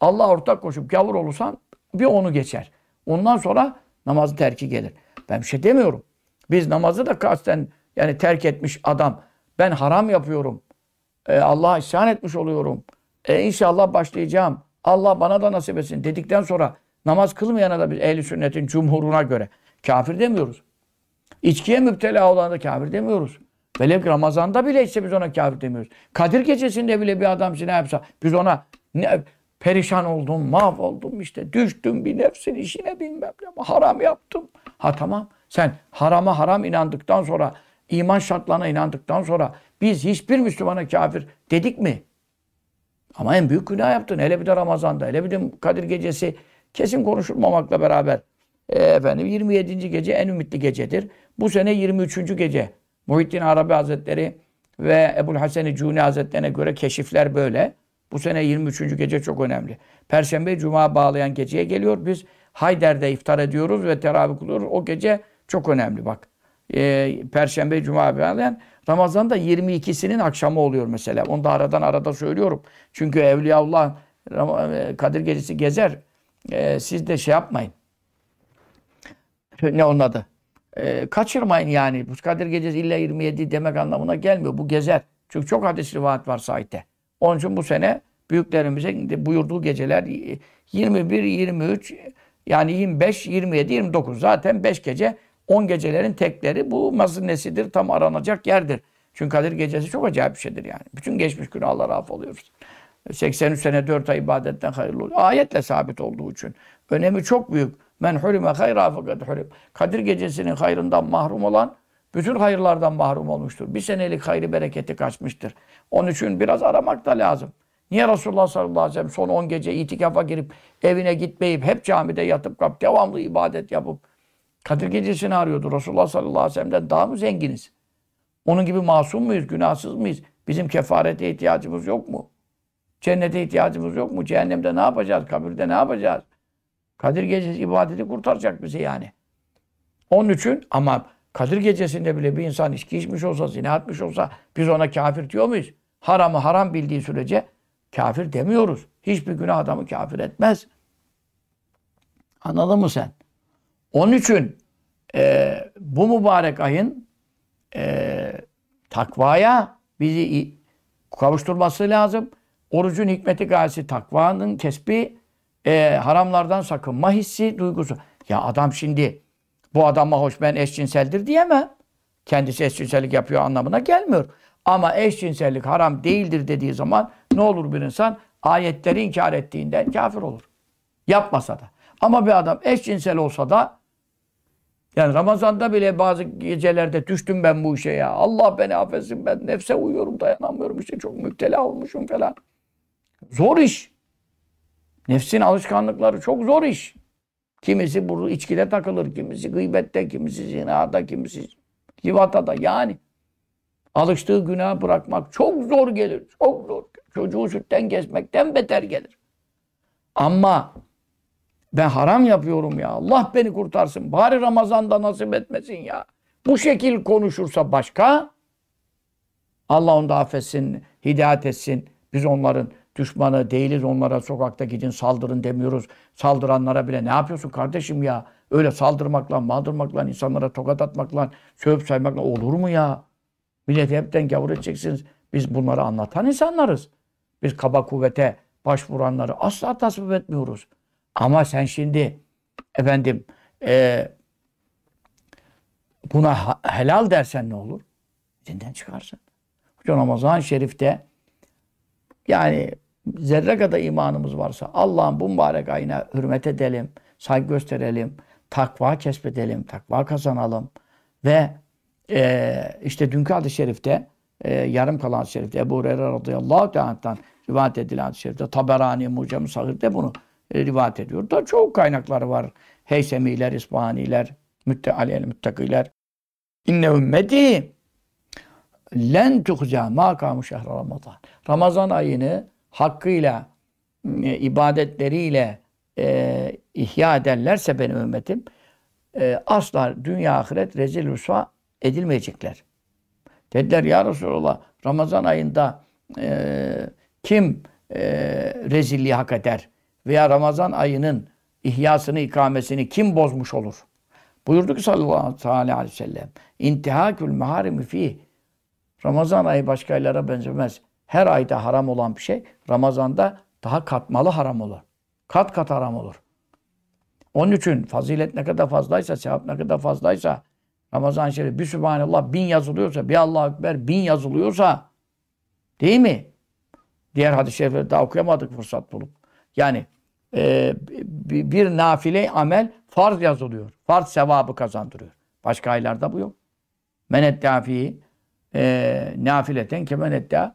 Allah ortak koşup gavur olursan bir onu geçer. Ondan sonra namazı terki gelir. Ben bir şey demiyorum. Biz namazı da kasten yani terk etmiş adam ben haram yapıyorum. E, Allah'a isyan etmiş oluyorum. E, inşallah başlayacağım. Allah bana da nasip etsin dedikten sonra namaz kılmayana da biz ehli sünnetin cumhuruna göre kafir demiyoruz. İçkiye müptela olana da kafir demiyoruz. Velev ki Ramazan'da bile ise biz ona kafir demiyoruz. Kadir gecesinde bile bir adam zina yapsa biz ona ne, perişan oldum, mahvoldum işte düştüm bir nefsin işine bilmem ne haram yaptım. Ha tamam sen harama haram inandıktan sonra iman şartlarına inandıktan sonra biz hiçbir Müslümana kafir dedik mi? Ama en büyük günah yaptın. Hele bir de Ramazan'da, hele bir de Kadir gecesi kesin konuşulmamakla beraber. E, efendim 27. gece en ümitli gecedir. Bu sene 23. gece. Muhittin Arabi Hazretleri ve Ebul Hasan-ı Cuni Hazretlerine göre keşifler böyle. Bu sene 23. gece çok önemli. Perşembe Cuma bağlayan geceye geliyor. Biz Hayder'de iftar ediyoruz ve teravih kılıyoruz. O gece çok önemli bak. Ee, Perşembe Cuma bağlayan Ramazan'da 22'sinin akşamı oluyor mesela. Onu da aradan arada söylüyorum. Çünkü Evliyaullah e, Kadir Gecesi gezer. Ee, siz de şey yapmayın. Ne onun adı? Ee, kaçırmayın yani. Bu Kadir Gecesi illa 27 demek anlamına gelmiyor. Bu gezer. Çünkü çok hadis rivayet var sahite. Onun için bu sene büyüklerimize buyurduğu geceler 21, 23, yani 25, 27, 29. Zaten 5 gece 10 gecelerin tekleri bu mazinesidir. Tam aranacak yerdir. Çünkü Kadir Gecesi çok acayip bir şeydir yani. Bütün geçmiş günahları affoluyoruz. 83 sene 4 ay ibadetten hayırlı oluyor. Ayetle sabit olduğu için. Önemi çok büyük. Men hurime hayra fakat hurim. Kadir Gecesi'nin hayrından mahrum olan bütün hayırlardan mahrum olmuştur. Bir senelik hayrı bereketi kaçmıştır. Onun için biraz aramak da lazım. Niye Resulullah sallallahu aleyhi ve sellem son 10 gece itikafa girip evine gitmeyip hep camide yatıp kap devamlı ibadet yapıp Kadir gecesini arıyordu. Resulullah sallallahu aleyhi ve sellem'den daha mı zenginiz? Onun gibi masum muyuz? Günahsız mıyız? Bizim kefarete ihtiyacımız yok mu? Cennete ihtiyacımız yok mu? Cehennemde ne yapacağız? Kabirde ne yapacağız? Kadir gecesi ibadeti kurtaracak bizi yani. Onun için ama Kadir gecesinde bile bir insan içki içmiş olsa, zina etmiş olsa biz ona kafir diyor muyuz? Haramı haram bildiği sürece kafir demiyoruz. Hiçbir günah adamı kafir etmez. Anladın mı sen? Onun için e, bu mübarek ayın e, takvaya bizi kavuşturması lazım. Orucun hikmeti gayesi takvanın kesbi, e, haramlardan sakınma hissi, duygusu. Ya adam şimdi bu adama hoş ben eşcinseldir diyemem. Kendisi eşcinsellik yapıyor anlamına gelmiyor. Ama eşcinsellik haram değildir dediği zaman ne olur bir insan? Ayetleri inkar ettiğinden kafir olur. Yapmasa da. Ama bir adam eşcinsel olsa da yani Ramazan'da bile bazı gecelerde düştüm ben bu işe ya. Allah beni affetsin ben nefse uyuyorum dayanamıyorum işte çok müptela olmuşum falan. Zor iş. Nefsin alışkanlıkları çok zor iş. Kimisi bu içkide takılır, kimisi gıybette, kimisi zinada, kimisi da yani. Alıştığı günah bırakmak çok zor gelir. Çok zor. Çocuğu sütten kesmekten beter gelir. Ama ben haram yapıyorum ya. Allah beni kurtarsın. Bari Ramazan'da nasip etmesin ya. Bu şekil konuşursa başka. Allah onu da affetsin, hidayet etsin. Biz onların düşmanı değiliz. Onlara sokakta gidin saldırın demiyoruz. Saldıranlara bile ne yapıyorsun kardeşim ya? Öyle saldırmakla, maldırmakla, insanlara tokat atmakla, sövüp saymakla olur mu ya? Milleti hepten gavur edeceksiniz. Biz bunları anlatan insanlarız. Biz kaba kuvvete başvuranları asla tasvip etmiyoruz. Ama sen şimdi efendim e, buna helal dersen ne olur? Dinden çıkarsın. Hocam Ramazan-ı Şerif'te yani zerre kadar imanımız varsa Allah'ın bu mübarek ayına hürmet edelim, saygı gösterelim, takva kesbedelim, takva kazanalım ve e, işte dünkü hadis-i şerifte e, yarım kalan hadis-i şerifte Ebu Hureyre radıyallahu teala'dan rivayet edilen hadis-i şerifte Taberani, Mucem-i Sahir'de bunu rivayet ediyor. Da çok kaynakları var. Heysemiler, İsbahaniler, müttealiyel müttakiler. İnne ümmeti len tuhza ma kamu şehr Ramazan. Ramazan ayını hakkıyla e, ibadetleriyle e, ihya ederlerse benim ümmetim e, asla dünya ahiret rezil rüsva edilmeyecekler. Dediler ya Resulallah Ramazan ayında e, kim e, rezilliği hak eder veya Ramazan ayının ihyasını, ikamesini kim bozmuş olur? Buyurdu ki sallallahu aleyhi ve sellem intihakül meharimi fi Ramazan ayı başka aylara benzemez. Her ayda haram olan bir şey Ramazan'da daha katmalı haram olur. Kat kat haram olur. Onun için fazilet ne kadar fazlaysa, sevap ne kadar fazlaysa Ramazan şerif bir Sübhanallah bin yazılıyorsa, bir Allahu Ekber bin yazılıyorsa değil mi? Diğer hadis-i şerifleri daha okuyamadık fırsat bulup. Yani e, bir, nafile amel farz yazılıyor. Farz sevabı kazandırıyor. Başka aylarda bu yok. Men eddâ fi e, nafileten kemen eddâ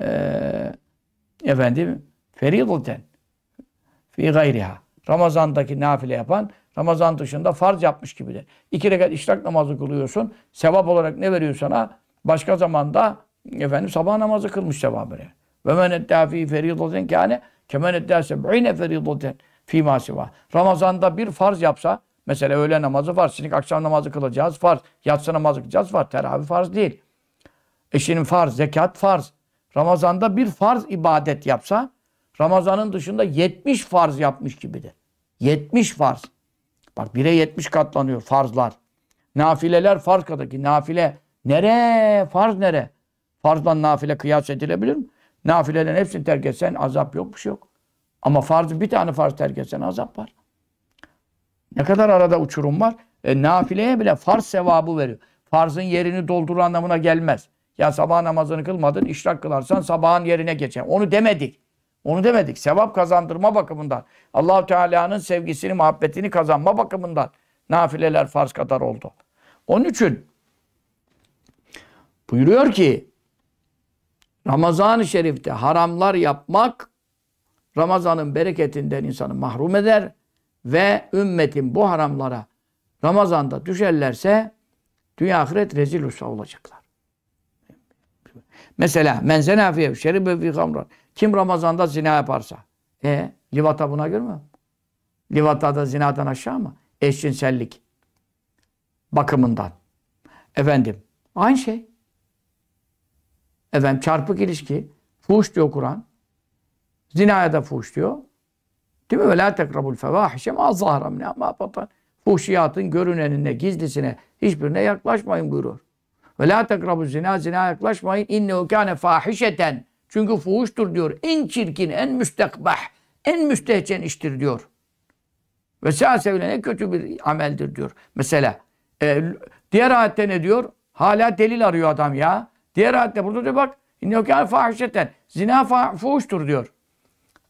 e, efendim feridaten fi gayriha. Ramazan'daki nafile yapan Ramazan dışında farz yapmış gibidir. İki rekat işrak namazı kılıyorsun. Sevap olarak ne veriyor sana? Başka zamanda efendim sabah namazı kılmış sevabı veriyor. Ve men eddâ fî feridaten kâne kemen eddâ seb'ine feridaten fî mâsivâ. Ramazan'da bir farz yapsa mesela öğle namazı farz. Şimdi akşam namazı kılacağız farz. Yatsı namazı kılacağız farz. Teravih farz değil. Eşinin farz, zekat farz. Ramazan'da bir farz ibadet yapsa Ramazan'ın dışında 70 farz yapmış gibidir. 70 farz. Bak 1'e 70 katlanıyor farzlar. Nafileler farz kadar nafile nere? Farz nere? Farzdan nafile kıyas edilebilir mi? Nafilelerin hepsini terk etsen azap yok bir şey yok. Ama farzı bir tane farz terk etsen azap var. Ne kadar arada uçurum var? E, nafileye bile farz sevabı veriyor. Farzın yerini doldurur anlamına gelmez. Ya sabah namazını kılmadın, işrak kılarsan sabahın yerine geçer. Onu demedik. Onu demedik. Sevap kazandırma bakımından. Allahu Teala'nın sevgisini, muhabbetini kazanma bakımından nafileler farz kadar oldu. Onun için buyuruyor ki Ramazan-ı Şerif'te haramlar yapmak Ramazan'ın bereketinden insanı mahrum eder ve ümmetin bu haramlara Ramazan'da düşerlerse dünya ahiret rezil usta olacaklar. Mesela men zena fi şeribe fi hamran. Kim Ramazan'da zina yaparsa. E livata buna göre mü? Livata da zinadan aşağı mı? Eşcinsellik bakımından. Efendim aynı şey. Efendim çarpık ilişki. Fuhuş diyor Kur'an. Zinaya da fuhuş diyor. Değil mi? Ve la tekrabul fevahişe ma zahra min ma batan. Fuhşiyatın görünenine, gizlisine hiçbirine yaklaşmayın buyuruyor. Ve la zina, zina yaklaşmayın. İnnehu kâne fahişeten. Çünkü fuhuştur diyor. En çirkin, en müstekbah, en müstehcen iştir diyor. Ve sâsevle ne kötü bir ameldir diyor. Mesela e, diğer ayette ne diyor? Hala delil arıyor adam ya. Diğer ayette burada diyor bak innehu kâne fahişeten. Zina fuhuştur diyor.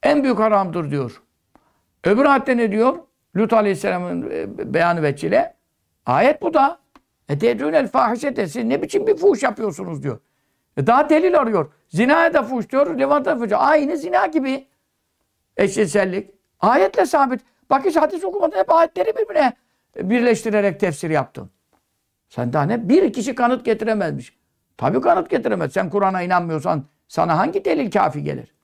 En büyük haramdır diyor. Öbür ayette ne diyor? Lut Aleyhisselam'ın e, beyanı veçile. Ayet bu da. Ededûnel fahişete. Siz ne biçim bir fuhuş yapıyorsunuz diyor. E daha delil arıyor. Zinaya da fuhuş diyor. Levanta fuhuş. Aynı zina gibi. Eşcinsellik. Ayetle sabit. Bak hiç hadis okumadın. Hep ayetleri birbirine birleştirerek tefsir yaptın. Sen daha ne? Bir kişi kanıt getiremezmiş. Tabii kanıt getiremez. Sen Kur'an'a inanmıyorsan sana hangi delil kafi gelir?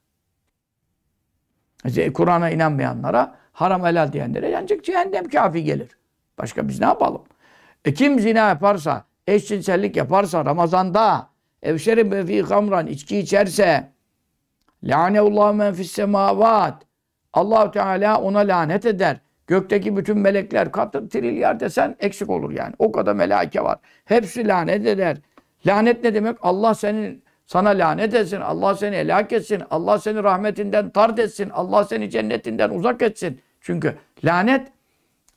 Kur'an'a inanmayanlara haram helal diyenlere ancak cehennem kafi gelir. Başka biz ne yapalım? E kim zina yaparsa, eşcinsellik yaparsa Ramazan'da evşeribe fi kamran içki içerse laneullahu men fis semavat allah Teala ona lanet eder. Gökteki bütün melekler katır trilyar desen eksik olur yani. O kadar melaike var. Hepsi lanet eder. Lanet ne demek? Allah senin sana lanet etsin. Allah seni helak etsin. Allah seni rahmetinden tard etsin. Allah seni cennetinden uzak etsin. Çünkü lanet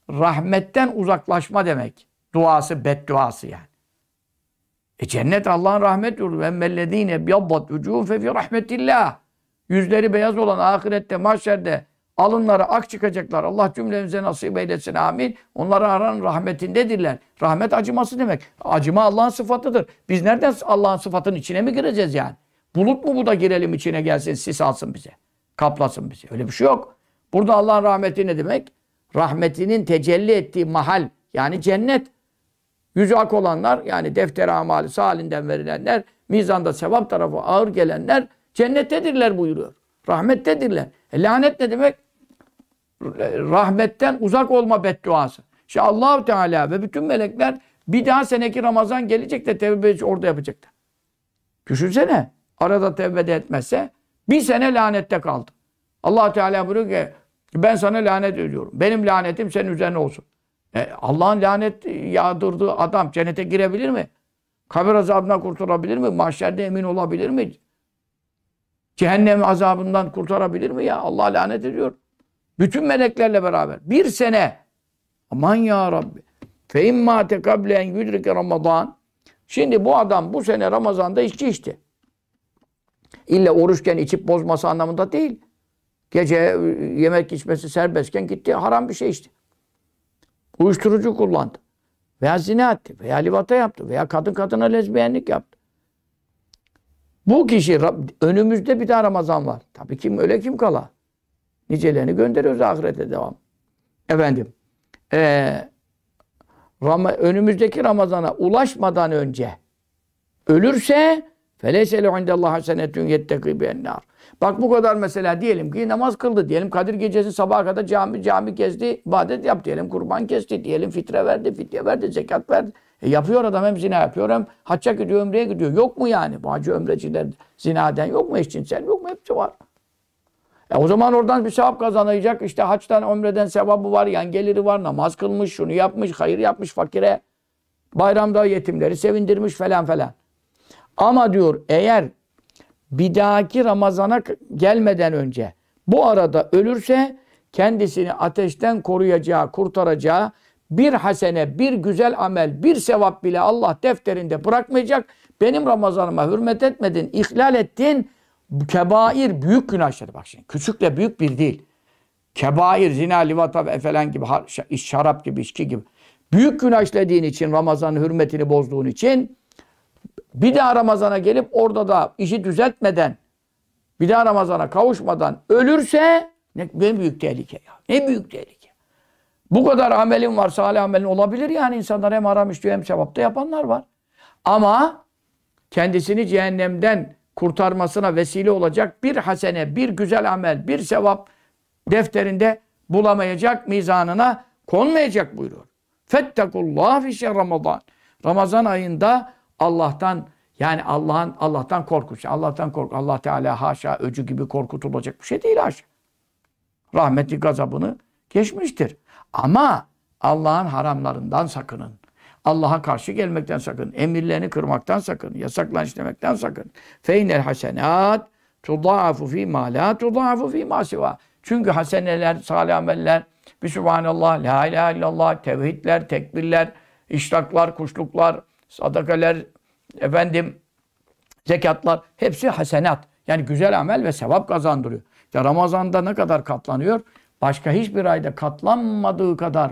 rahmetten uzaklaşma demek. Duası, bedduası yani. E cennet Allah'ın rahmet yurdu. Emmellezine biyaddat ucuhum fe fi rahmetillah. yüzleri beyaz olan ahirette, mahşerde alınları ak çıkacaklar. Allah cümlemize nasip eylesin. Amin. Onlar aranın rahmetindedirler. Rahmet acıması demek. Acıma Allah'ın sıfatıdır. Biz nereden Allah'ın sıfatının içine mi gireceğiz yani? Bulut mu bu da girelim içine gelsin, sis alsın bize. Kaplasın bizi. Öyle bir şey yok. Burada Allah'ın rahmeti ne demek? Rahmetinin tecelli ettiği mahal. Yani cennet. Yüzü ak olanlar yani defter amali halinden verilenler, mizanda sevap tarafı ağır gelenler cennettedirler buyuruyor. Rahmettedirler. E, lanet ne demek? Rahmetten uzak olma bedduası. İşte allah Teala ve bütün melekler bir daha seneki Ramazan gelecek de tevbe orada yapacaklar. Düşünsene. Arada tevbe de etmezse bir sene lanette kaldı. allah Teala buyuruyor ki ben sana lanet ediyorum. Benim lanetim senin üzerine olsun. E, Allah'ın lanet yağdırdığı adam cennete girebilir mi? Kabir azabından kurtulabilir mi? Mahşerde emin olabilir mi? Cehennem azabından kurtarabilir mi ya? Allah lanet ediyor. Bütün meleklerle beraber. Bir sene. Aman ya Rabbi. Fe imma tekable en yudrike Ramazan. Şimdi bu adam bu sene Ramazan'da içki içti. İlle oruçken içip bozması anlamında değil. Gece yemek içmesi serbestken gitti haram bir şey içti. Uyuşturucu kullandı. Veya zina etti. Veya livata yaptı. Veya kadın kadına lezbiyenlik yaptı. Bu kişi önümüzde bir daha Ramazan var. Tabii kim öyle kim kala. Nicelerini gönderiyoruz ahirete devam. Efendim. Ee, Ram önümüzdeki Ramazan'a ulaşmadan önce ölürse feleselu indellahi hasenetun yetteki bi'ennar. Bak bu kadar mesela diyelim ki namaz kıldı diyelim Kadir gecesi sabaha kadar cami cami gezdi, ibadet yap diyelim, kurban kesti diyelim, fitre verdi, fidye verdi, zekat verdi. E yapıyor adam hem zina yapıyor hem hacca gidiyor, ömreye gidiyor. Yok mu yani? Bu hacı ömreciler zinaden yok mu? Eşcinsel yok mu? Hepsi var. E o zaman oradan bir sevap kazanacak. İşte haçtan, ömreden sevabı var, yan geliri var, namaz kılmış, şunu yapmış, hayır yapmış fakire. Bayramda yetimleri sevindirmiş falan falan. Ama diyor eğer bir dahaki Ramazan'a gelmeden önce bu arada ölürse kendisini ateşten koruyacağı, kurtaracağı bir hasene, bir güzel amel, bir sevap bile Allah defterinde bırakmayacak. Benim Ramazanıma hürmet etmedin, ihlal ettin. Kebair, büyük günahları. Bak şimdi küçükle büyük bir değil. Kebair, zina, livata falan gibi, şarap gibi, içki gibi. Büyük günah işlediğin için, Ramazan'ın hürmetini bozduğun için bir daha Ramazan'a gelip orada da işi düzeltmeden, bir daha Ramazan'a kavuşmadan ölürse ne, ne büyük tehlike ya. Ne büyük tehlike. Bu kadar amelin var, salih amelin olabilir yani insanlar hem haram işliyor hem sevapta yapanlar var. Ama kendisini cehennemden kurtarmasına vesile olacak bir hasene, bir güzel amel, bir sevap defterinde bulamayacak, mizanına konmayacak buyuruyor. Fettakullah fi Ramazan. Ramazan ayında Allah'tan yani Allah'ın Allah'tan korkunç. Allah'tan kork. Allah Teala haşa öcü gibi korkutulacak bir şey değil haşa. Rahmeti gazabını geçmiştir. Ama Allah'ın haramlarından sakının. Allah'a karşı gelmekten sakın. Emirlerini kırmaktan sakın. Yasaklan işlemekten sakın. Feynel hasenat tudaafu fi ma la tudaafu fi ma siva. Çünkü haseneler, salih ameller, bir subhanallah, la ilahe illallah, tevhidler, tekbirler, işraklar, kuşluklar, sadakaler, efendim zekatlar hepsi hasenat. Yani güzel amel ve sevap kazandırıyor. İşte Ramazan'da ne kadar katlanıyor? Başka hiçbir ayda katlanmadığı kadar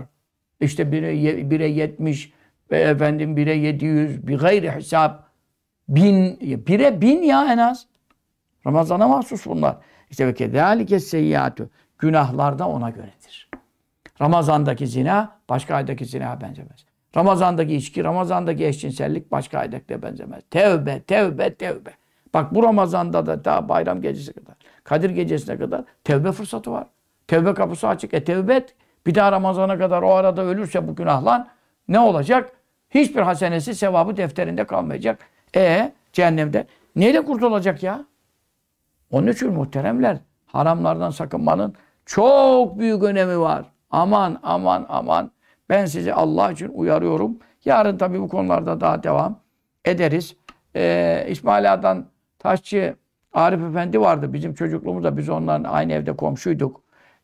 işte bire, bire 70 ve efendim bire 700 bir gayri hesap bin bire bin ya en az. Ramazana mahsus bunlar. İşte ve kedalike seyyiatü günahlar da ona göredir. Ramazandaki zina başka aydaki zina benzemez. Ramazandaki içki, Ramazandaki eşcinsellik başka aydakine benzemez. Tevbe, tevbe, tevbe. Bak bu Ramazan'da da daha bayram gecesi kadar, Kadir gecesine kadar tevbe fırsatı var. Tevbe kapısı açık. E tevbe et. Bir daha Ramazan'a kadar o arada ölürse bu günahlan ne olacak? Hiçbir hasenesi sevabı defterinde kalmayacak. E cehennemde neyle kurtulacak ya? Onun için muhteremler haramlardan sakınmanın çok büyük önemi var. Aman aman aman. Ben sizi Allah için uyarıyorum. Yarın tabii bu konularda daha devam ederiz. Ee, İsmail Ağa'dan Taşçı Arif Efendi vardı. Bizim çocukluğumuzda biz onların aynı evde komşuyduk.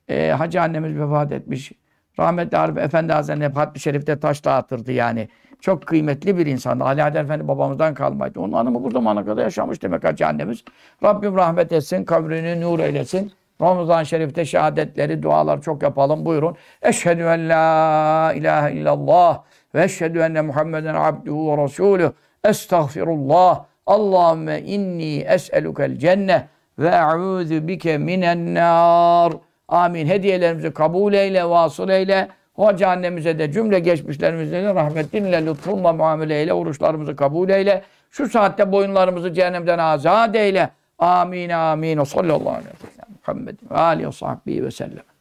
Ee, Hacı annemiz vefat etmiş. Rahmetli Arif Efendi Hazretleri Hatmi Şerif'te taş dağıtırdı yani. Çok kıymetli bir insandı. Ali Adel Efendi babamızdan kalmaydı. Onun hanımı bu zamana kadar yaşamış demek Hacı annemiz. Rabbim rahmet etsin, kabrini nur eylesin. Ramazan-ı Şerif'te şehadetleri, dualar çok yapalım. Buyurun. Eşhedü en la ilahe illallah ve eşhedü enne Muhammeden abduhu ve resulüh. Estağfirullah. Allahümme inni es'elukel cenneh ve e'udhu bike minen nar. Amin. Hediyelerimizi kabul eyle, vasıl eyle. Hoca annemize de cümle geçmişlerimize de rahmetinle, lütfunla muamele eyle. Oruçlarımızı kabul eyle. Şu saatte boyunlarımızı cehennemden azat eyle. Amin amin. O sallallahu aleyhi ve sellem. Muhammed ve aleyhi ve sahbihi ve sellem.